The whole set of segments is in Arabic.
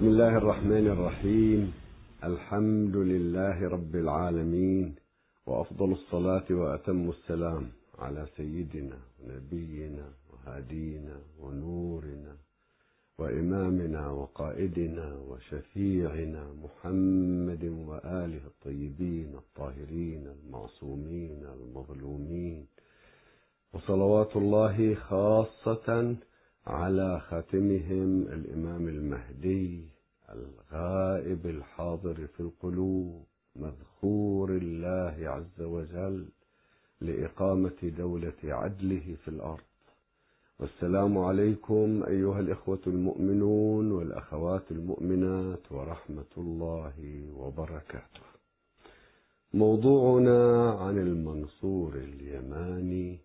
بسم الله الرحمن الرحيم. الحمد لله رب العالمين وأفضل الصلاة وأتم السلام على سيدنا ونبينا وهادينا ونورنا وإمامنا وقائدنا وشفيعنا محمد وآله الطيبين الطاهرين المعصومين المظلومين. وصلوات الله خاصة على خاتمهم الإمام المهدي الغائب الحاضر في القلوب مذخور الله عز وجل لإقامة دولة عدله في الأرض. والسلام عليكم أيها الإخوة المؤمنون والأخوات المؤمنات ورحمة الله وبركاته. موضوعنا عن المنصور اليماني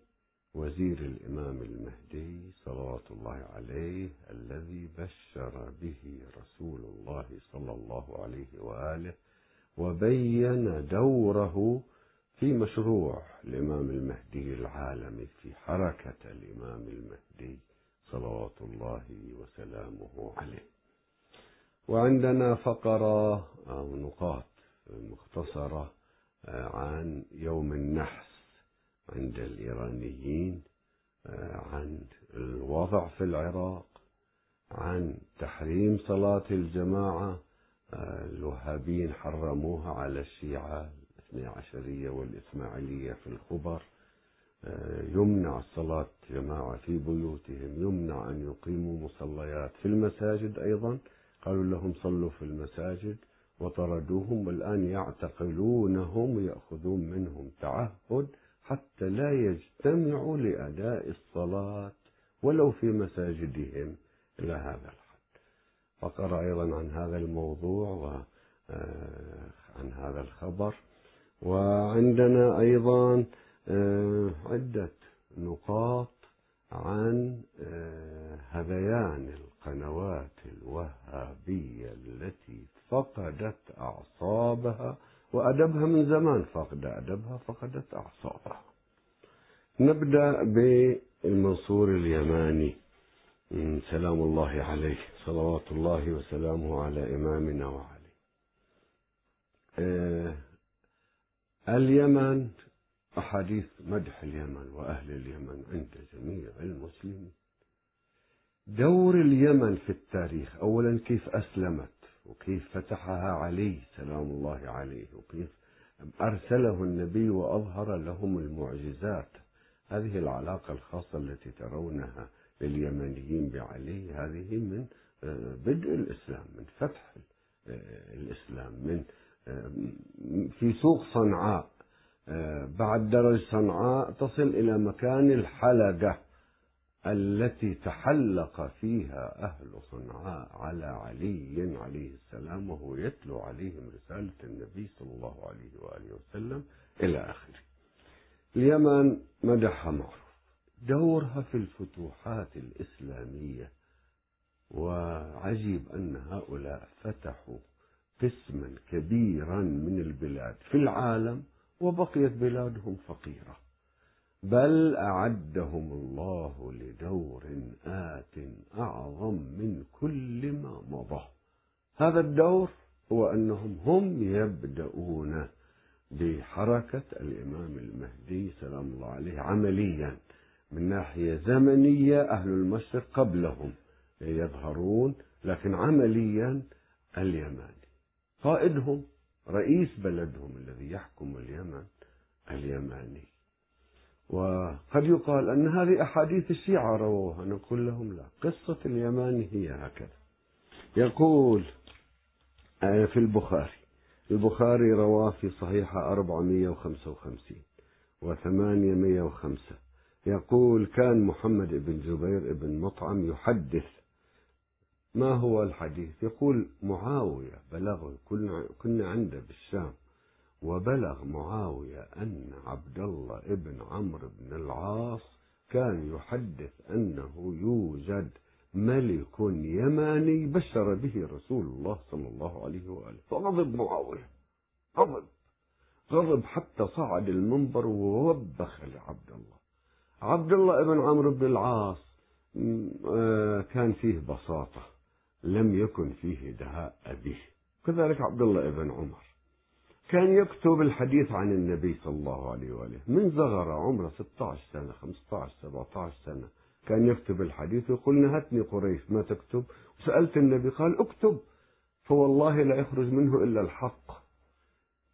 وزير الإمام المهدي صلوات الله عليه الذي بشر به رسول الله صلى الله عليه وآله وبين دوره في مشروع الإمام المهدي العالمي في حركة الإمام المهدي صلوات الله وسلامه عليه. وعندنا فقرة أو نقاط مختصرة عن يوم النحس. عند الإيرانيين عن الوضع في العراق عن تحريم صلاة الجماعة. الوهابيين حرموها على الشيعة الاثني عشرية والإسماعيلية في الخبر. يمنع الصلاة جماعة في بيوتهم يمنع أن يقيموا مصليات في المساجد أيضا. قالوا لهم صلوا في المساجد وطردوهم والآن يعتقلونهم ويأخذون منهم تعهد. حتى لا يجتمعوا لأداء الصلاة ولو في مساجدهم إلى هذا الحد. فقرأ أيضا عن هذا الموضوع وعن هذا الخبر. وعندنا أيضا عدة نقاط عن هذيان القنوات الوهابية التي فقدت أعصابها وأدبها من زمان فقد أدبها فقدت أعصابها. نبدأ بالمنصور اليماني. سلام الله عليه. صلوات الله وسلامه على إمامنا وعليه اليمن أحاديث مدح اليمن وأهل اليمن عند جميع المسلمين. دور اليمن في التاريخ أولا كيف أسلمت؟ وكيف فتحها علي سلام الله عليه وكيف أرسله النبي وأظهر لهم المعجزات. هذه العلاقة الخاصة التي ترونها لليمنيين بعلي هذه من بدء الإسلام من فتح الإسلام من في سوق صنعاء بعد درج صنعاء تصل إلى مكان الحلقة. التي تحلق فيها أهل صنعاء على علي عليه السلام وهو يتلو عليهم رسالة النبي صلى الله عليه وآله وسلم إلى آخره. اليمن مدحها معروف. دورها في الفتوحات الإسلامية وعجيب أن هؤلاء فتحوا قسما كبيرا من البلاد في العالم وبقيت بلادهم فقيرة. بل أعدهم الله لدور آت أعظم من كل ما مضى. هذا الدور هو أنهم هم يبدأون بحركة الإمام المهدي سلام الله عليه عمليا من ناحية زمنية أهل المشرق قبلهم يظهرون لكن عمليا اليماني. قائدهم رئيس بلدهم الذي يحكم اليمن اليماني. وقد يقال أن هذه أحاديث الشيعة رووها. نقول لهم لا قصة اليماني هي هكذا. يقول في البخاري. البخاري رواه في صحيحة 455 و805 يقول كان محمد بن جبير بن مطعم يحدث. ما هو الحديث؟ يقول معاوية بلغه كنا عنده بالشام. وبلغ معاوية أن عبد الله بن عمرو بن العاص كان يحدث أنه يوجد ملك يماني بشر به رسول الله صلى الله عليه وآله. فغضب معاوية. غضب. غضب حتى صعد المنبر ووبخ لعبد الله عبد الله بن عمرو بن العاص كان فيه بساطة. لم يكن فيه دهاء أبيه كذلك عبد الله بن عمر. كان يكتب الحديث عن النبي صلى الله عليه وآله. من صغر عمره 16 سنة 15 17 سنة. كان يكتب الحديث ويقول نهتني قريش ما تكتب. سألت النبي قال اكتب. فوالله لا يخرج منه إلا الحق.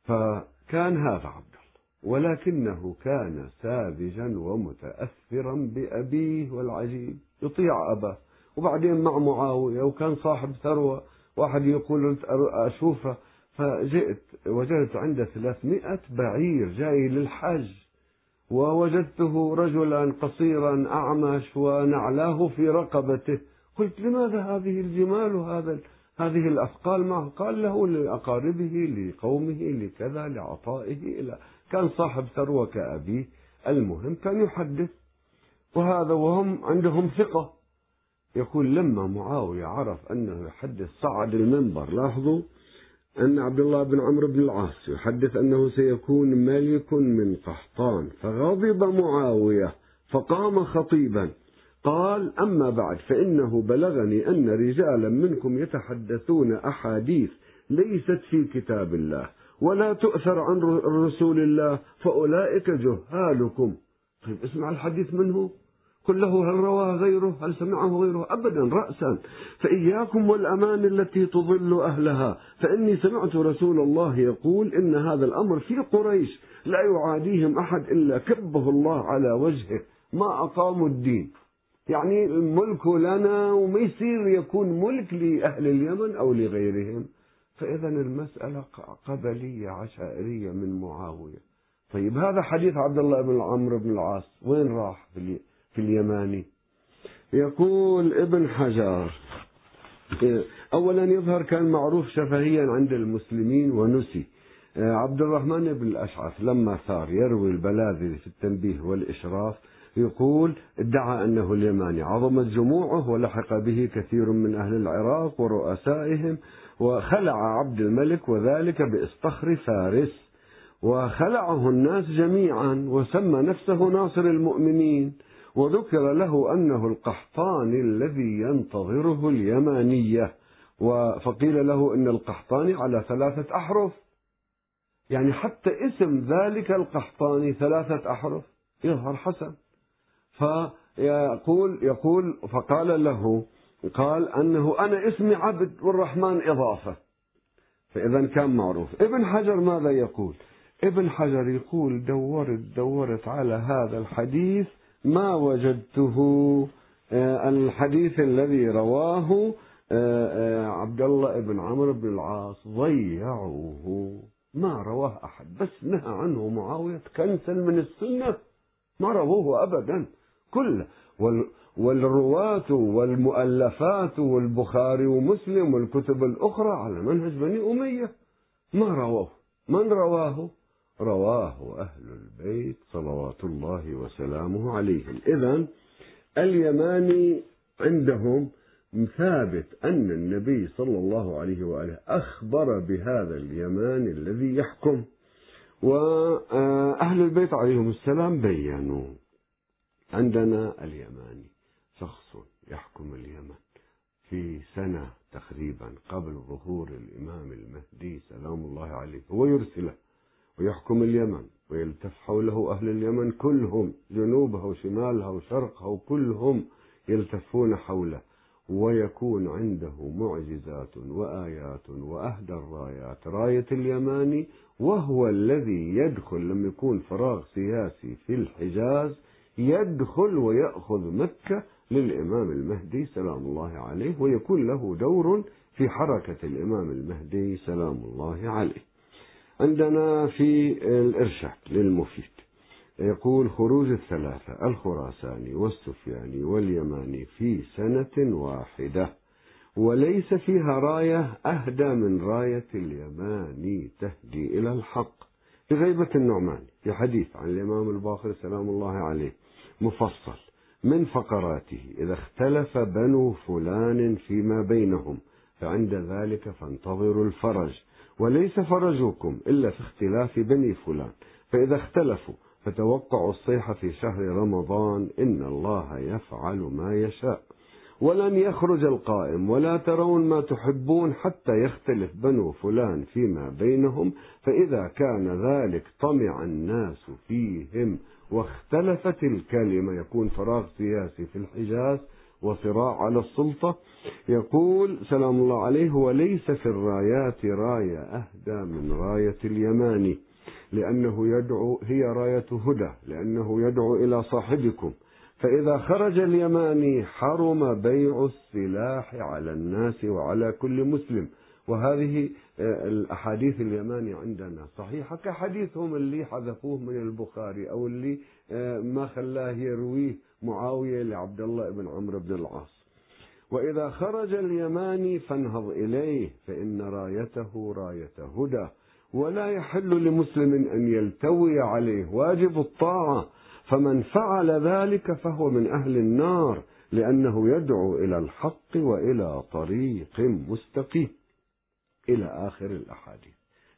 فكان هذا عبد الله. ولكنه كان ساذجا ومتأثرا بأبيه والعجيب. يطيع أباه. وبعدين مع معاوية وكان صاحب ثروة. واحد يقول أشوفه. فجئت وجدت عنده 300 بعير جاي للحج ووجدته رجلا قصيرا أعمش ونعلاه في رقبته. قلت لماذا هذه الجمال وهذا هذه الأثقال معه؟ قال له لأقاربه لقومه لكذا لعطائه إلى كان صاحب ثروة كأبيه. المهم كان يحدث. وهذا وهم عندهم ثقة. يقول لما معاوية عرف أنه يحدث صعد المنبر لاحظوا أن عبد الله بن عمرو بن العاص يحدث أنه سيكون ملك من قحطان فغضب معاوية فقام خطيبا. قال أما بعد فإنه بلغني أن رجالا منكم يتحدثون أحاديث ليست في كتاب الله ولا تؤثر عن رسول الله فأولئك جهالكم. طيب اسمع الحديث منه قل له هل رواه غيره؟ هل سمعه غيره؟ أبدا رأسا. فإياكم والأمان التي تضل أهلها. فإني سمعت رسول الله يقول إن هذا الأمر في قريش. لا يعاديهم أحد إلا كبه الله على وجهه. ما أقاموا الدين. يعني الملك لنا وما يصير يكون ملك لأهل اليمن أو لغيرهم. فإذا المسألة قبلية عشائرية من معاوية. طيب هذا حديث عبد الله بن عمرو بن العاص. وين راح في في اليماني. يقول ابن حجر أولا يظهر كان معروف شفهيا عند المسلمين ونسي. عبد الرحمن بن الأشعث لما ثار يروي البلاذي في التنبيه والإشراف يقول ادعى أنه اليماني. عظمت جموعه ولحق به كثير من أهل العراق ورؤسائهم وخلع عبد الملك وذلك بإصطخر فارس. وخلعه الناس جميعا وسمى نفسه ناصر المؤمنين. وذكر له أنه القحطاني الذي ينتظره اليمانية فقيل له أن القحطاني على ثلاثة أحرف. يعني حتى اسم ذلك القحطاني ثلاثة أحرف يظهر حسن. فيقول يقول فقال له قال أنه أنا اسمي عبد والرحمن إضافة. فإذا كان معروف. ابن حجر ماذا يقول؟ ابن حجر يقول دورت دورت على هذا الحديث ما وجدته آه، الحديث الذي رواه آه، آه، عبد الله بن عمرو بن العاص ضيعوه. ما رواه أحد. بس نهى عنه معاوية كنسا من السنة. ما رووه أبدا. كله والرواة والمؤلفات والبخاري ومسلم والكتب الأخرى على منهج بني أمية. ما رواه من رواه؟ رواه أهل البيت صلوات الله وسلامه عليهم. إذا اليماني عندهم ثابت أن النبي صلى الله عليه وآله أخبر بهذا اليمان الذي يحكم. وأهل البيت عليهم السلام بينوا. عندنا اليماني شخص يحكم اليمن في سنة تقريبا قبل ظهور الإمام المهدي سلام الله عليه هو يرسله ويحكم اليمن ويلتف حوله أهل اليمن كلهم جنوبها وشمالها وشرقها وكلهم يلتفون حوله. ويكون عنده معجزات وآيات وأهدى الرايات. راية اليماني وهو الذي يدخل لما يكون فراغ سياسي في الحجاز يدخل ويأخذ مكة للإمام المهدي سلام الله عليه ويكون له دور في حركة الإمام المهدي سلام الله عليه. عندنا في الإرشاد للمفيد. يقول خروج الثلاثة الخراساني والسفياني واليماني في سنة واحدة وليس فيها راية أهدى من راية اليماني تهدي إلى الحق. غيبة النعمان في حديث عن الإمام الباقر سلام الله عليه مفصل من فقراته إذا اختلف بنو فلان فيما بينهم فعند ذلك فانتظروا الفرج. وليس فرجكم إلا في اختلاف بني فلان. فإذا اختلفوا فتوقعوا الصيحة في شهر رمضان إن الله يفعل ما يشاء. ولن يخرج القائم ولا ترون ما تحبون حتى يختلف بنو فلان فيما بينهم. فإذا كان ذلك طمع الناس فيهم واختلفت الكلمة يكون فراغ سياسي في الحجاز وصراع على السلطة. يقول سلام الله عليه وليس في الرايات راية أهدى من راية اليماني لأنه يدعو هي راية هدى لأنه يدعو إلى صاحبكم. فإذا خرج اليماني حرم بيع السلاح على الناس وعلى كل مسلم. وهذه آه، الأحاديث اليماني عندنا صحيحة كحديثهم اللي حذفوه من البخاري أو اللي آه، ما خلاه يرويه. معاوية لعبد الله بن عمرو بن العاص. وإذا خرج اليماني فانهض إليه فإن رايته راية هدى ولا يحل لمسلم أن يلتوي عليه واجب الطاعة. فمن فعل ذلك فهو من أهل النار لأنه يدعو إلى الحق وإلى طريق مستقيم. إلى آخر الأحاديث.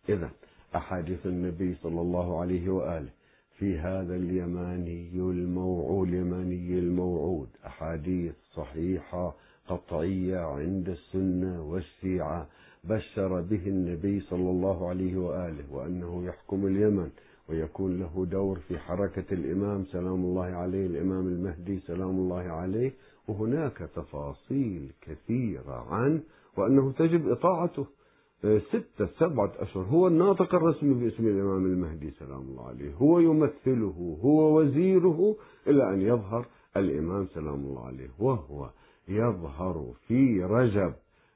إذا أحاديث النبي صلى الله عليه وآله. في هذا اليماني الموعود اليماني الموعود. أحاديث صحيحة قطعية عند السنة والشيعة. بشر به النبي صلى الله عليه وآله وأنه يحكم اليمن ويكون له دور في حركة الإمام. سلام الله عليه. الإمام المهدي سلام الله عليه. وهناك تفاصيل كثيرة عنه وأنه تجب إطاعته. ستة سبعة أشهر هو الناطق الرسمي باسم الإمام المهدي سلام الله عليه. هو يمثله هو وزيره إلى أن يظهر الإمام سلام الله عليه. وهو يظهر في رجب.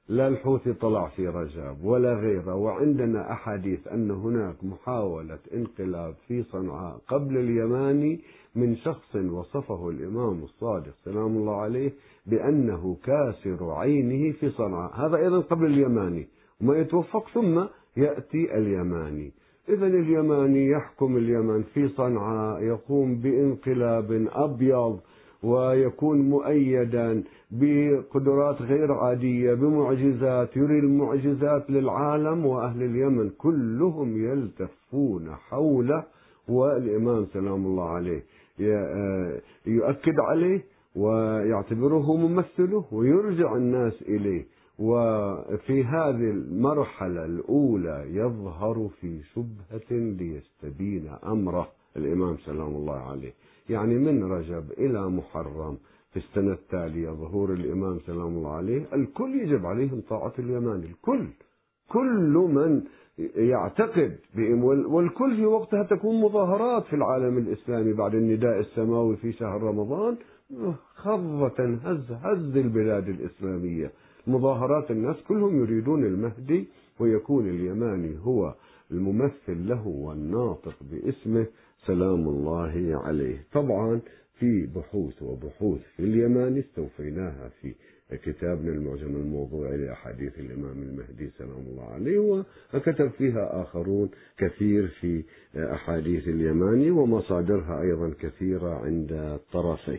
لا الحوثي طلع في رجب ولا غيره. وعندنا أحاديث أن هناك محاولة انقلاب في صنعاء قبل اليماني من شخص وصفه الإمام الصادق سلام الله عليه بأنه كاسر عينه في صنعاء. هذا أيضا قبل اليماني. ما يتوفق ثم يأتي اليماني. إذا اليماني يحكم اليمن في صنعاء يقوم بانقلاب أبيض ويكون مؤيدا بقدرات غير عادية بمعجزات يري المعجزات للعالم وأهل اليمن كلهم يلتفون حوله والإمام سلام الله عليه يؤكد عليه ويعتبره ممثله ويرجع الناس إليه. وفي هذه المرحلة الأولى يظهر في شبهة ليستبين أمره الإمام سلام الله عليه. يعني من رجب إلى محرم في السنة التالية ظهور الإمام سلام الله عليه. الكل يجب عليهم طاعة اليمان الكل كل من يعتقد والكل في وقتها تكون مظاهرات في العالم الإسلامي بعد النداء السماوي في شهر رمضان. خضة هز هز البلاد الإسلامية. مظاهرات الناس كلهم يريدون المهدي ويكون اليماني هو الممثل له والناطق باسمه سلام الله عليه. طبعا في بحوث وبحوث في اليماني استوفيناها في كتابنا المعجم الموضوعي لأحاديث الإمام المهدي سلام الله عليه وكتب فيها آخرون كثير في أحاديث اليماني ومصادرها أيضا كثيرة عند الطرفين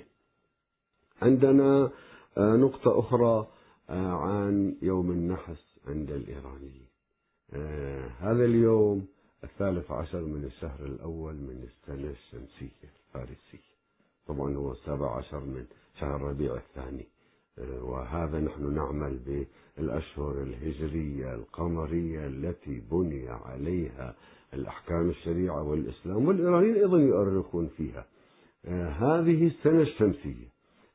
عندنا نقطة أخرى عن يوم النحس عند الإيرانيين. هذا اليوم الثالث عشر من الشهر الأول من السنة الشمسية الفارسية. طبعا هو السابع عشر من شهر ربيع الثاني. آه، وهذا نحن نعمل بالأشهر الهجرية القمرية التي بني عليها الأحكام الشريعة والإسلام والإيرانيين أيضا يؤرخون فيها. آه، هذه السنة الشمسية.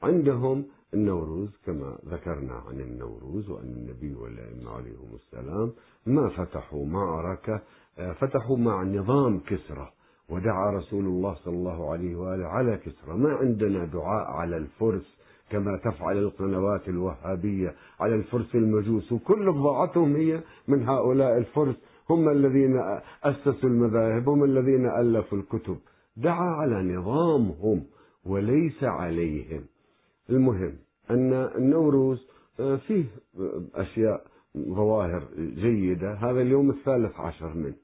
عندهم النوروز كما ذكرنا عن النوروز وأن النبي والأئمة عليهم السلام ما فتحوا معركة آه، فتحوا مع نظام كسرى ودعا رسول الله صلى الله عليه وآله على كسرى ما عندنا دعاء على الفرس كما تفعل القنوات الوهابية على الفرس المجوس. وكل بضاعتهم هي من هؤلاء الفرس. هم الذين أسسوا المذاهب هم الذين ألفوا الكتب. دعا على نظامهم وليس عليهم. المهم أن النوروز آه، فيه أشياء ظواهر جيدة. هذا اليوم الثالث عشر منه.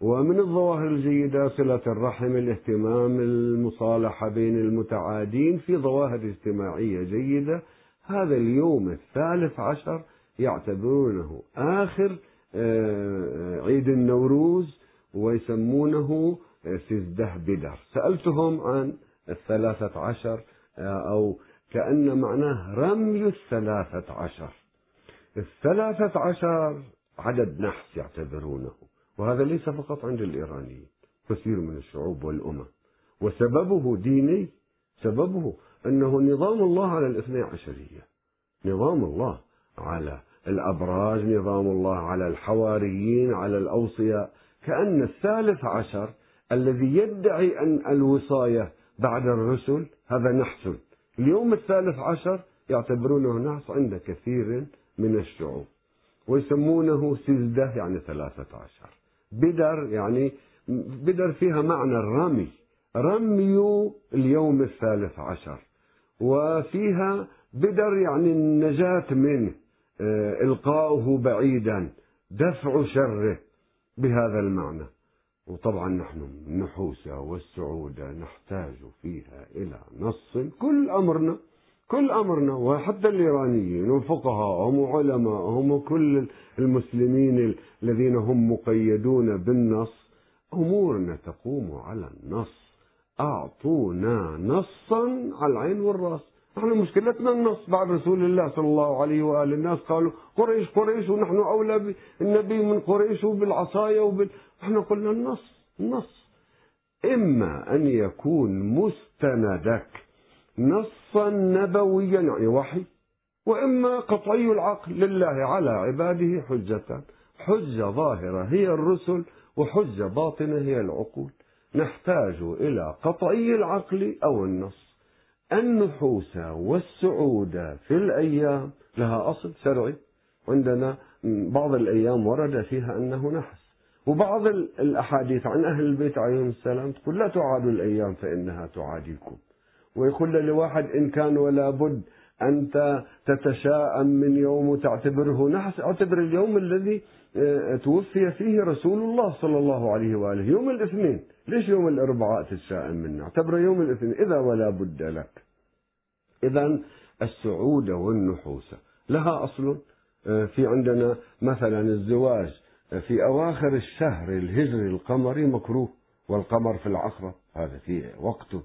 ومن الظواهر الجيدة صلة الرحم الاهتمام المصالحة بين المتعادين. في ظواهر اجتماعية جيدة. هذا اليوم الثالث عشر يعتبرونه آخر آه، عيد النوروز ويسمونه سزده بدر. سألتهم عن الثلاثة عشر آه، أو كأن معناه رمي الثلاثة عشر. الثلاثة عشر عدد نحس يعتبرونه وهذا ليس فقط عند الإيرانيين كثير من الشعوب والأمم. وسببه ديني سببه أنه نظام الله على الاثني عشرية. نظام الله على الأبراج نظام الله على الحواريين على الأوصياء كأن الثالث عشر الذي يدعي أن الوصاية بعد الرسل هذا نحس اليوم الثالث عشر يعتبرونه نحس عند كثير من الشعوب ويسمونه سزدة يعني ثلاثة عشر. بدر يعني بدر فيها معنى الرمي رمي اليوم الثالث عشر. وفيها بدر يعني النجاة منه آه، إلقاؤه بعيدا دفع شره بهذا المعنى. وطبعا نحن النحوسة والسعودة نحتاج فيها إلى نص كل أمرنا كل أمرنا وحتى الإيرانيين وفقهاءهم وعلمائهم وكل المسلمين الذين هم مقيدون بالنص أمورنا تقوم على النص. أعطونا نصا على العين والرأس. نحن مشكلتنا النص بعد رسول الله صلى الله عليه وآله الناس قالوا قريش قريش ونحن أولى بالنبي من قريش وبالعصاية وبال... إحنا قلنا النص النص إما أن يكون مستندك نصا نبويا يعني وحي وإما قطعي العقل لله على عباده حجة. حجة ظاهرة هي الرسل وحجة باطنة هي العقول. نحتاج إلى قطعي العقل أو النص. النحوس والسعود في الأيام لها أصل شرعي. عندنا بعض الأيام ورد فيها أنه نحس. وبعض الأحاديث عن أهل البيت عليهم السلام تقول لا تعادوا الأيام فإنها تعاديكم. ويقول لواحد إن كان ولا بد أنت تتشاءم من يوم وتعتبره نحس اعتبر اليوم الذي آه، توفي فيه رسول الله صلى الله عليه وآله يوم الاثنين. ليش يوم الأربعاء تتشائم منه؟ اعتبره يوم الاثنين. إذا ولا بد لك. إذا السعودة والنحوسة لها أصل آه، في عندنا مثلا الزواج آه، في أواخر الشهر الهجري القمري مكروه والقمر في العقرب هذا في وقته.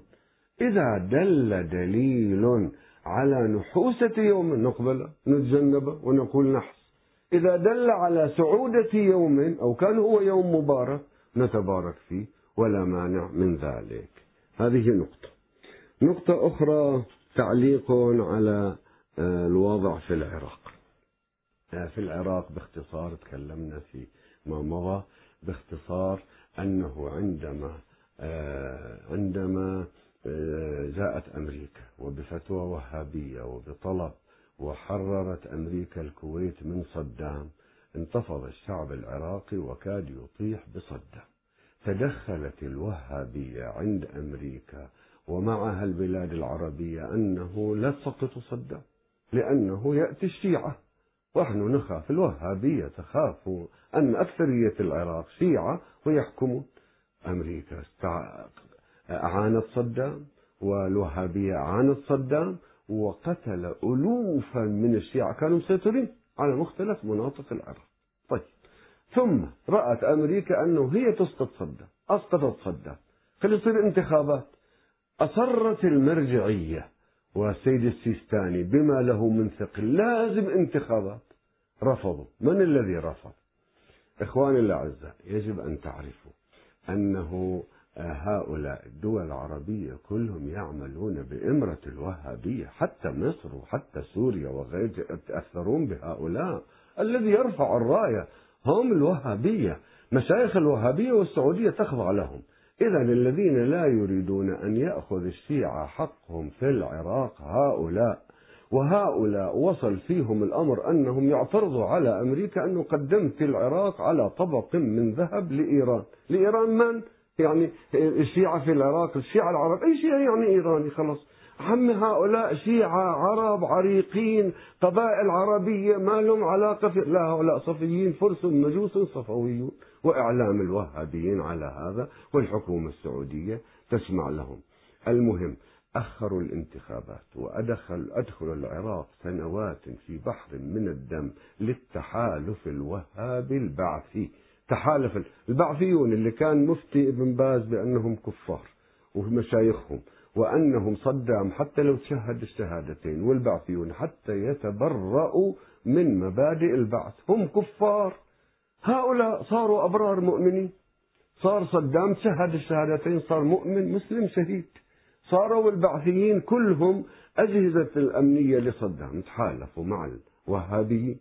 إذا دل دليل على نحوسة يوم نقبل نتجنبه ونقول نحس. إذا دل على سعودة يوم أو كان هو يوم مبارك نتبارك فيه ولا مانع من ذلك. هذه نقطة. نقطة أخرى تعليق على آه، الوضع في العراق. آه، في العراق باختصار تكلمنا في ما مضى باختصار أنه عندما آه، عندما جاءت أمريكا وبفتوى وهابية وبطلب وحررت أمريكا الكويت من صدام انتفض الشعب العراقي وكاد يطيح بصدام. تدخلت الوهابية عند أمريكا ومعها البلاد العربية أنه لا تسقط صدام لأنه يأتي الشيعة. ونحن نخاف الوهابية تخاف أن أكثرية العراق شيعة ويحكمون. أمريكا أعانت صدام والوهابية أعانت صدام وقتل ألوفا من الشيعة. كانوا مسيطرين على مختلف مناطق العراق. طيب. ثم رأت أمريكا أنه هي تسقط صدام أسقطت صدام. خلي يصير انتخابات. أصرت المرجعية والسيد السيستاني بما له من ثقل لازم انتخابات. رفضوا. من الذي رفض؟ إخواني الأعزاء يجب أن تعرفوا أنه هؤلاء الدول العربية كلهم يعملون بإمرة الوهابية حتى مصر وحتى سوريا وغيرها يتأثرون بهؤلاء. الذي يرفع الراية هم الوهابية. مشايخ الوهابية والسعودية تخضع لهم. إذا الذين لا يريدون أن يأخذ الشيعة حقهم في العراق هؤلاء. وهؤلاء وصل فيهم الأمر أنهم يعترضوا على أمريكا أنه قدمت العراق على طبق من ذهب لإيران. لإيران من؟ يعني الشيعة في العراق الشيعة العرب أي شيعة يعني إيراني خلاص. عم هؤلاء شيعة عرب عريقين قبائل عربية ما لهم علاقة في لا هؤلاء صفيين فرس مجوس صفويون وإعلام الوهابيين على هذا والحكومة السعودية تسمع لهم. المهم أخروا الانتخابات وأدخل أدخل العراق سنوات في بحر من الدم للتحالف الوهابي البعثي. تحالف البعثيون اللي كان مفتي ابن باز بأنهم كفار ومشايخهم وأنهم صدام حتى لو تشهد الشهادتين والبعثيون حتى يتبرأوا من مبادئ البعث. هم كفار. هؤلاء صاروا أبرار مؤمنين. صار صدام شهد الشهادتين صار مؤمن مسلم شهيد. صاروا البعثيين كلهم أجهزة الأمنية لصدام. تحالفوا مع الوهابيين.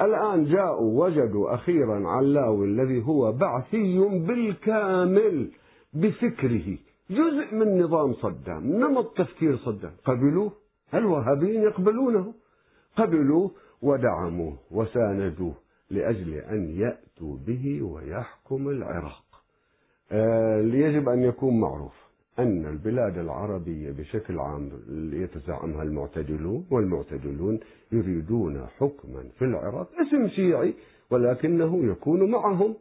الآن جاءوا وجدوا أخيرا علاوي الذي هو بعثي بالكامل بفكره. جزء من نظام صدام نمط تفكير صدام. قبلوه الوهابيين يقبلونه. قبلوه ودعموه وساندوه لأجل أن يأتوا به ويحكم العراق. آه يجب أن يكون معروف. أن البلاد العربية بشكل عام يتزعمها المعتدلون والمعتدلون يريدون حكما في العراق اسم شيعي ولكنه يكون معهم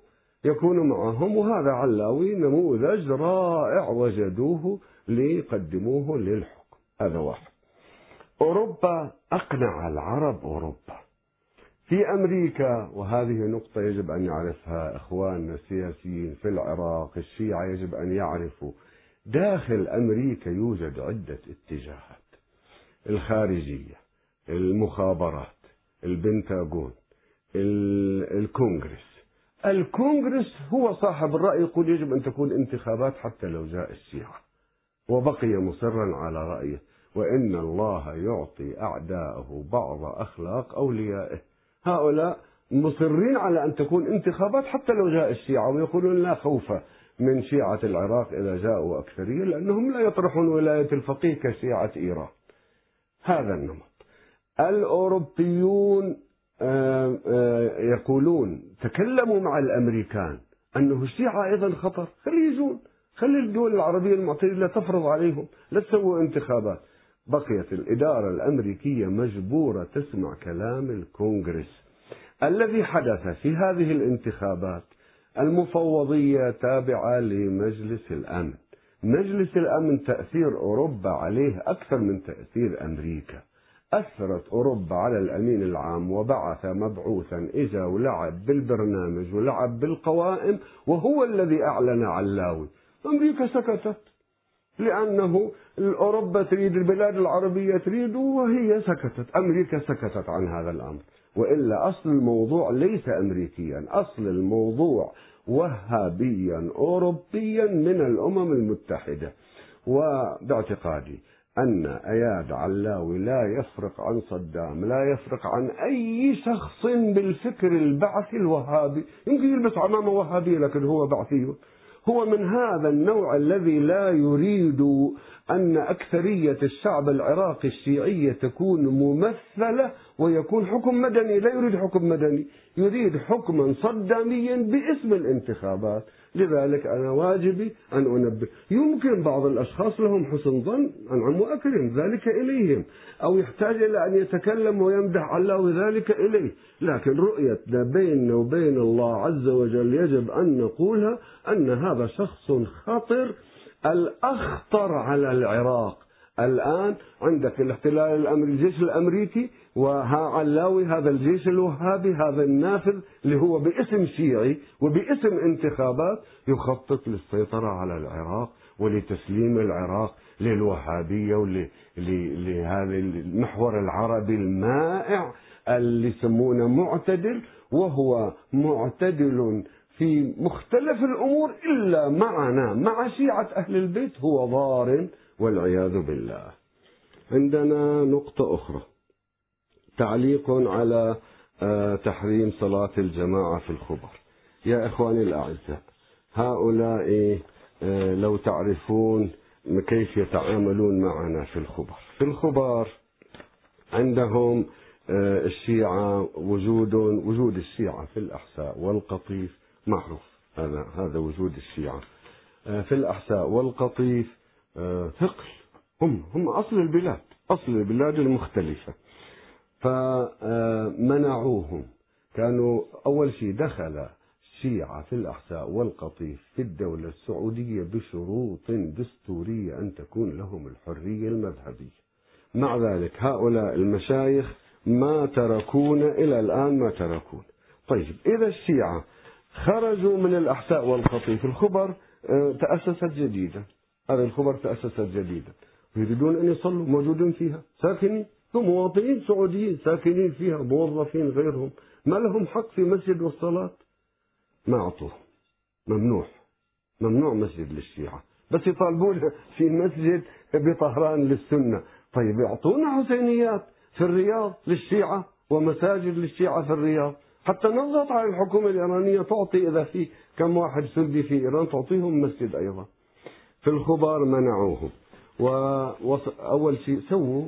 يكون معهم وهذا علاوي نموذج رائع وجدوه ليقدموه للحكم. هذا واحد. أوروبا أقنع العرب أوروبا. في أمريكا وهذه نقطة يجب أن يعرفها إخواننا السياسيين في العراق الشيعة يجب أن يعرفوا داخل أمريكا يوجد عدة اتجاهات. الخارجية المخابرات البنتاغون الكونغرس. الكونغرس هو صاحب الرأي يقول يجب أن تكون انتخابات حتى لو جاء الشيعة وبقي مصرا على رأيه وإن الله يعطي أعداءه بعض أخلاق أوليائه. هؤلاء مصرين على أن تكون انتخابات حتى لو جاء الشيعة ويقولون لا خوف من شيعة العراق إذا جاءوا أكثرية لأنهم لا يطرحون ولاية الفقيه كشيعة إيران. هذا النمط. الأوروبيون آه، آه، يقولون تكلموا مع الأمريكان أنه الشيعة أيضا خطر. خلي يجون. خلي الدول العربية المعتدلة تفرض عليهم لا تسووا انتخابات. بقيت الإدارة الأمريكية مجبورة تسمع كلام الكونغرس الذي حدث في هذه الانتخابات. المفوضية تابعة لمجلس الأمن. مجلس الأمن تأثير أوروبا عليه أكثر من تأثير أمريكا. أثرت أوروبا على الأمين العام وبعث مبعوثا إجا ولعب بالبرنامج ولعب بالقوائم وهو الذي أعلن علاوي. أمريكا سكتت لأنه أوروبا تريد البلاد العربية تريد وهي سكتت. أمريكا سكتت عن هذا الأمر. وإلا أصل الموضوع ليس أمريكيا أصل الموضوع وهابيا أوروبيا من الأمم المتحدة. وباعتقادي أن أياد علاوي لا يفرق عن صدام لا يفرق عن أي شخص بالفكر البعثي الوهابي. يمكن يلبس عمامة وهابية لكن هو بعثي. هو من هذا النوع الذي لا يريد أن أكثرية الشعب العراقي الشيعية تكون ممثلة ويكون حكم مدني. لا يريد حكم مدني يريد حكما صداميا باسم الانتخابات. لذلك أنا واجبي أن أنبه. يمكن بعض الأشخاص لهم حسن ظن أنعم وأكرم ذلك إليهم أو يحتاج إلى أن يتكلم ويمدح الله ذلك إليه. لكن رؤيتنا بيننا وبين الله عز وجل يجب أن نقولها أن هذا شخص خطر الأخطر على العراق. الآن عندك الاحتلال الأمريكي الجيش الأمريكي علاوي هذا الجيش الوهابي هذا النافذ اللي هو باسم شيعي وباسم انتخابات يخطط للسيطرة على العراق ولتسليم العراق للوهابية ولهذا المحور العربي المائع اللي يسمونه معتدل وهو معتدل في مختلف الأمور إلا معنا مع شيعة أهل البيت هو ضار والعياذ بالله. عندنا نقطة أخرى. تعليق على آه، تحريم صلاة الجماعة في الخبر. يا إخواني الأعزاء هؤلاء آه، لو تعرفون كيف يتعاملون معنا في الخبر. في الخبر عندهم آه، الشيعة وجود وجود الشيعة في الأحساء والقطيف معروف. هذا هذا وجود الشيعة. في الأحساء والقطيف ثقل هم هم أصل البلاد أصل البلاد المختلفة. فمنعوهم. كانوا أول شيء دخل الشيعة في الأحساء والقطيف في الدولة السعودية بشروط دستورية أن تكون لهم الحرية المذهبية. مع ذلك هؤلاء المشايخ ما تركون إلى الآن ما تركون طيب إذا الشيعة خرجوا من الأحساء والقطيف الخبر آه، تأسست جديدا. هذه الخبر تأسست جديدا. يريدون أن يصلوا موجودين فيها. ساكنين. هم مواطنين سعوديين ساكنين فيها موظفين غيرهم. ما لهم حق في مسجد والصلاة؟ ما أعطوه ممنوع. ممنوع مسجد للشيعة. بس يطالبون في مسجد بطهران للسنة. طيب يعطونا حسينيات في الرياض للشيعة ومساجد للشيعة في الرياض. حتى نضغط على الحكومة الإيرانية تعطي إذا في كم واحد سلبي في إيران تعطيهم مسجد أيضا. في الخبر منعوهم. وأول شيء سووا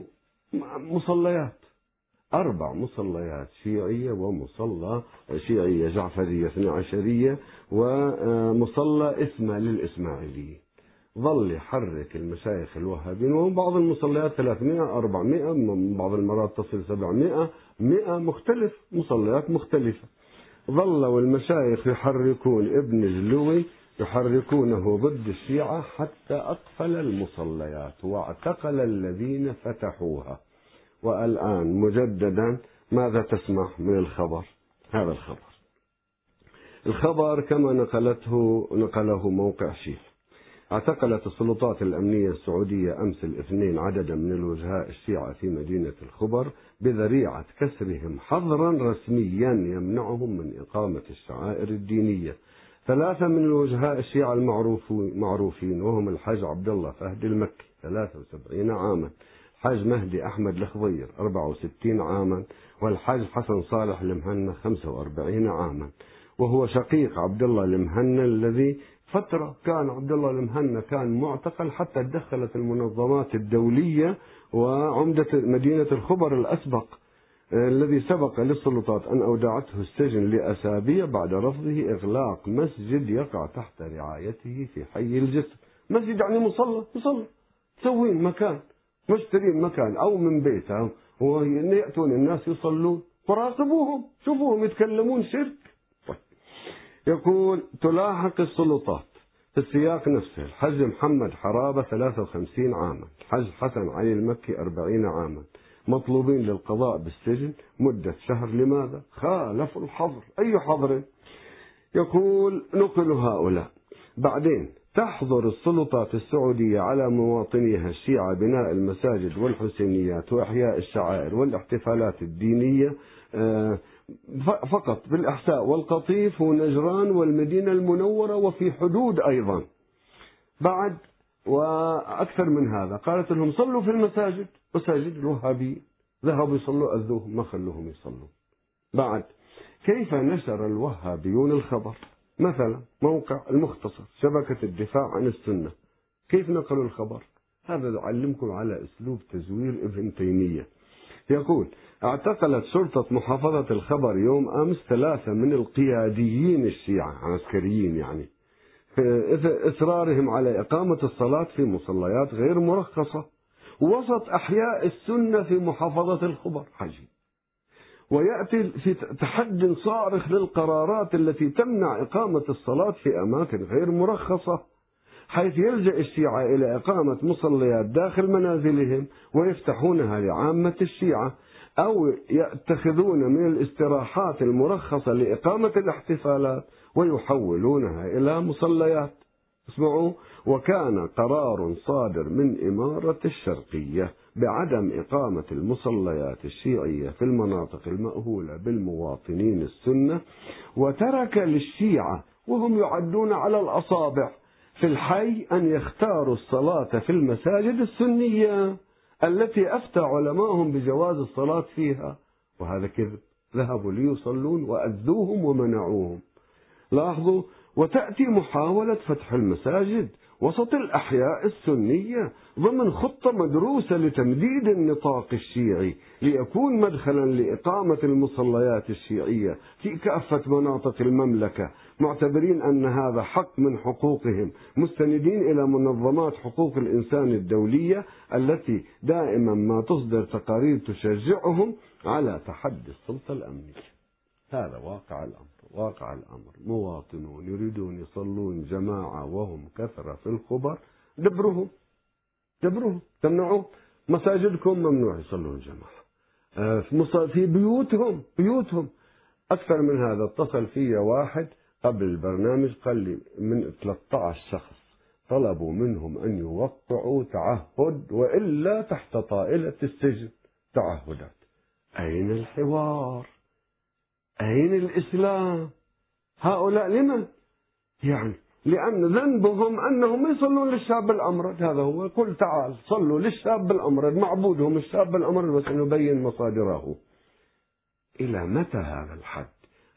مصليات. أربع مصليات شيعية ومصلى شيعية جعفرية اثنى عشرية ومصلى اسمه للإسماعيليين. ظل يحرك المشايخ الوهابيين وهم بعض المصليات 300 400 من بعض المرات تصل 700 100 مختلف مصليات مختلفة. ظلوا المشايخ يحركون ابن جلوي يحركونه ضد الشيعة حتى أقفل المصليات واعتقل الذين فتحوها. والآن مجددا ماذا تسمع من الخبر؟ هذا الخبر. الخبر كما نقلته نقله موقع شيخ. اعتقلت السلطات الأمنية السعودية أمس الاثنين عددا من الوجهاء الشيعة في مدينة الخبر بذريعة كسرهم حظرا رسميا يمنعهم من إقامة الشعائر الدينية. ثلاثة من الوجهاء الشيعة المعروفين وهم الحاج عبد الله فهد المكي 73 عاما حاج مهدي أحمد الخضير 64 عاما والحاج حسن صالح المهنا 45 عاما. وهو شقيق عبد الله المهنا الذي فترة كان عبد الله المهنا كان معتقل حتى تدخلت المنظمات الدولية وعمدة مدينة الخبر الأسبق. الذي سبق للسلطات أن أودعته السجن لأسابيع بعد رفضه إغلاق مسجد يقع تحت رعايته في حي الجسر. مسجد يعني مصلى مصلى. تسوين مكان مشترين مكان أو من بيته. ويأتون الناس يصلون. فراقبوهم شوفوهم يتكلمون شرك. يقول تلاحق السلطات في السياق نفسه. الحج محمد حرابة 53 عاما. الحج حسن علي المكي 40 عاما. مطلوبين للقضاء بالسجن مدة شهر لماذا؟ خالفوا الحظر أي حظر؟ يقول نقل هؤلاء بعدين تحظر السلطات السعودية على مواطنيها الشيعة بناء المساجد والحسينيات وإحياء الشعائر والاحتفالات الدينية آه، فقط بالإحساء والقطيف ونجران والمدينة المنورة وفي حدود أيضا بعد وأكثر من هذا. قالت لهم صلوا في المساجد. مساجد الوهابيين. ذهبوا يصلوا أذوهم ما خلوهم يصلوا بعد كيف نشر الوهابيون الخبر؟ مثلا موقع المختصر شبكة الدفاع عن السنة. كيف نقلوا الخبر؟ هذا أعلمكم على أسلوب تزوير ابن تيمية. يقول اعتقلت شرطة محافظة الخبر يوم أمس ثلاثة من القياديين الشيعة. عسكريين يعني. إصرارهم على إقامة الصلاة في مصليات غير مرخصة. وسط أحياء السنة في محافظة الخبر. عجيب ويأتي في تحد صارخ للقرارات التي تمنع إقامة الصلاة في أماكن غير مرخصة حيث يلجأ الشيعة إلى إقامة مصليات داخل منازلهم ويفتحونها لعامة الشيعة أو يتخذون من الاستراحات المرخصة لإقامة الاحتفالات. ويحولونها إلى مصليات. اسمعوا. وكان قرار صادر من إمارة الشرقية بعدم إقامة المصليات الشيعية في المناطق المأهولة بالمواطنين السنة وترك للشيعة وهم يعدون على الأصابع في الحي أن يختاروا الصلاة في المساجد السنية التي أفتى علماءهم بجواز الصلاة فيها. وهذا كذب. ذهبوا ليصلون وأذوهم ومنعوهم. لاحظوا وتأتي محاولة فتح المساجد وسط الأحياء السنية ضمن خطة مدروسة لتمديد النطاق الشيعي ليكون مدخلا لإقامة المصليات الشيعية في كافة مناطق المملكة معتبرين أن هذا حق من حقوقهم مستندين إلى منظمات حقوق الإنسان الدولية التي دائما ما تصدر تقارير تشجعهم على تحدي السلطة الأمنية. هذا واقع الأمر. واقع الأمر. مواطنون يريدون يصلون جماعة وهم كثرة في الخبر دبرهم دبرهم تمنعوا مساجدكم ممنوع يصلون جماعة. آه، في بيوتهم بيوتهم. أكثر من هذا اتصل في واحد قبل البرنامج قال لي من 13 شخص طلبوا منهم أن يوقعوا تعهد وإلا تحت طائلة السجن. تعهدات. أين الحوار؟ أين الإسلام؟ هؤلاء لمن؟ يعني لأن ذنبهم أنهم يصلون للشاب الأمرد هذا هو قل تعال صلوا للشاب الأمرد معبودهم الشاب الأمرد بس نبين مصادره. إلى متى هذا الحد؟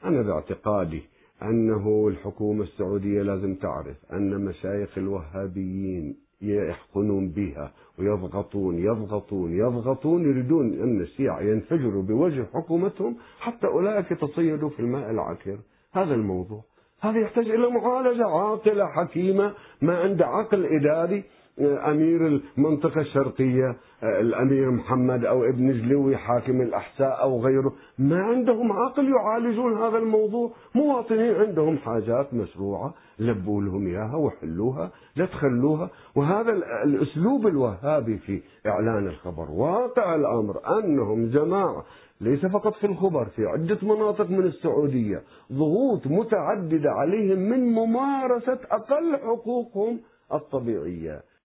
أنا باعتقادي أنه الحكومة السعودية لازم تعرف أن مشايخ الوهابيين يحقنون بها ويضغطون يضغطون يضغطون يريدون أن الشيعة ينفجروا بوجه حكومتهم حتى أولئك يتصيدوا في الماء العكر. هذا الموضوع. هذا يحتاج إلى معالجة عاقلة حكيمة ما عند عقل إداري. أمير المنطقة الشرقية الأمير محمد أو ابن جلوي حاكم الأحساء أو غيره ما عندهم عقل يعالجون هذا الموضوع. مواطنين عندهم حاجات مشروعة لبوا لهم إياها وحلوها لا تخلوها. وهذا الأسلوب الوهابي في إعلان الخبر. واقع الأمر أنهم جماعة ليس فقط في الخبر في عدة مناطق من السعودية ضغوط متعددة عليهم من ممارسة أقل حقوقهم الطبيعية.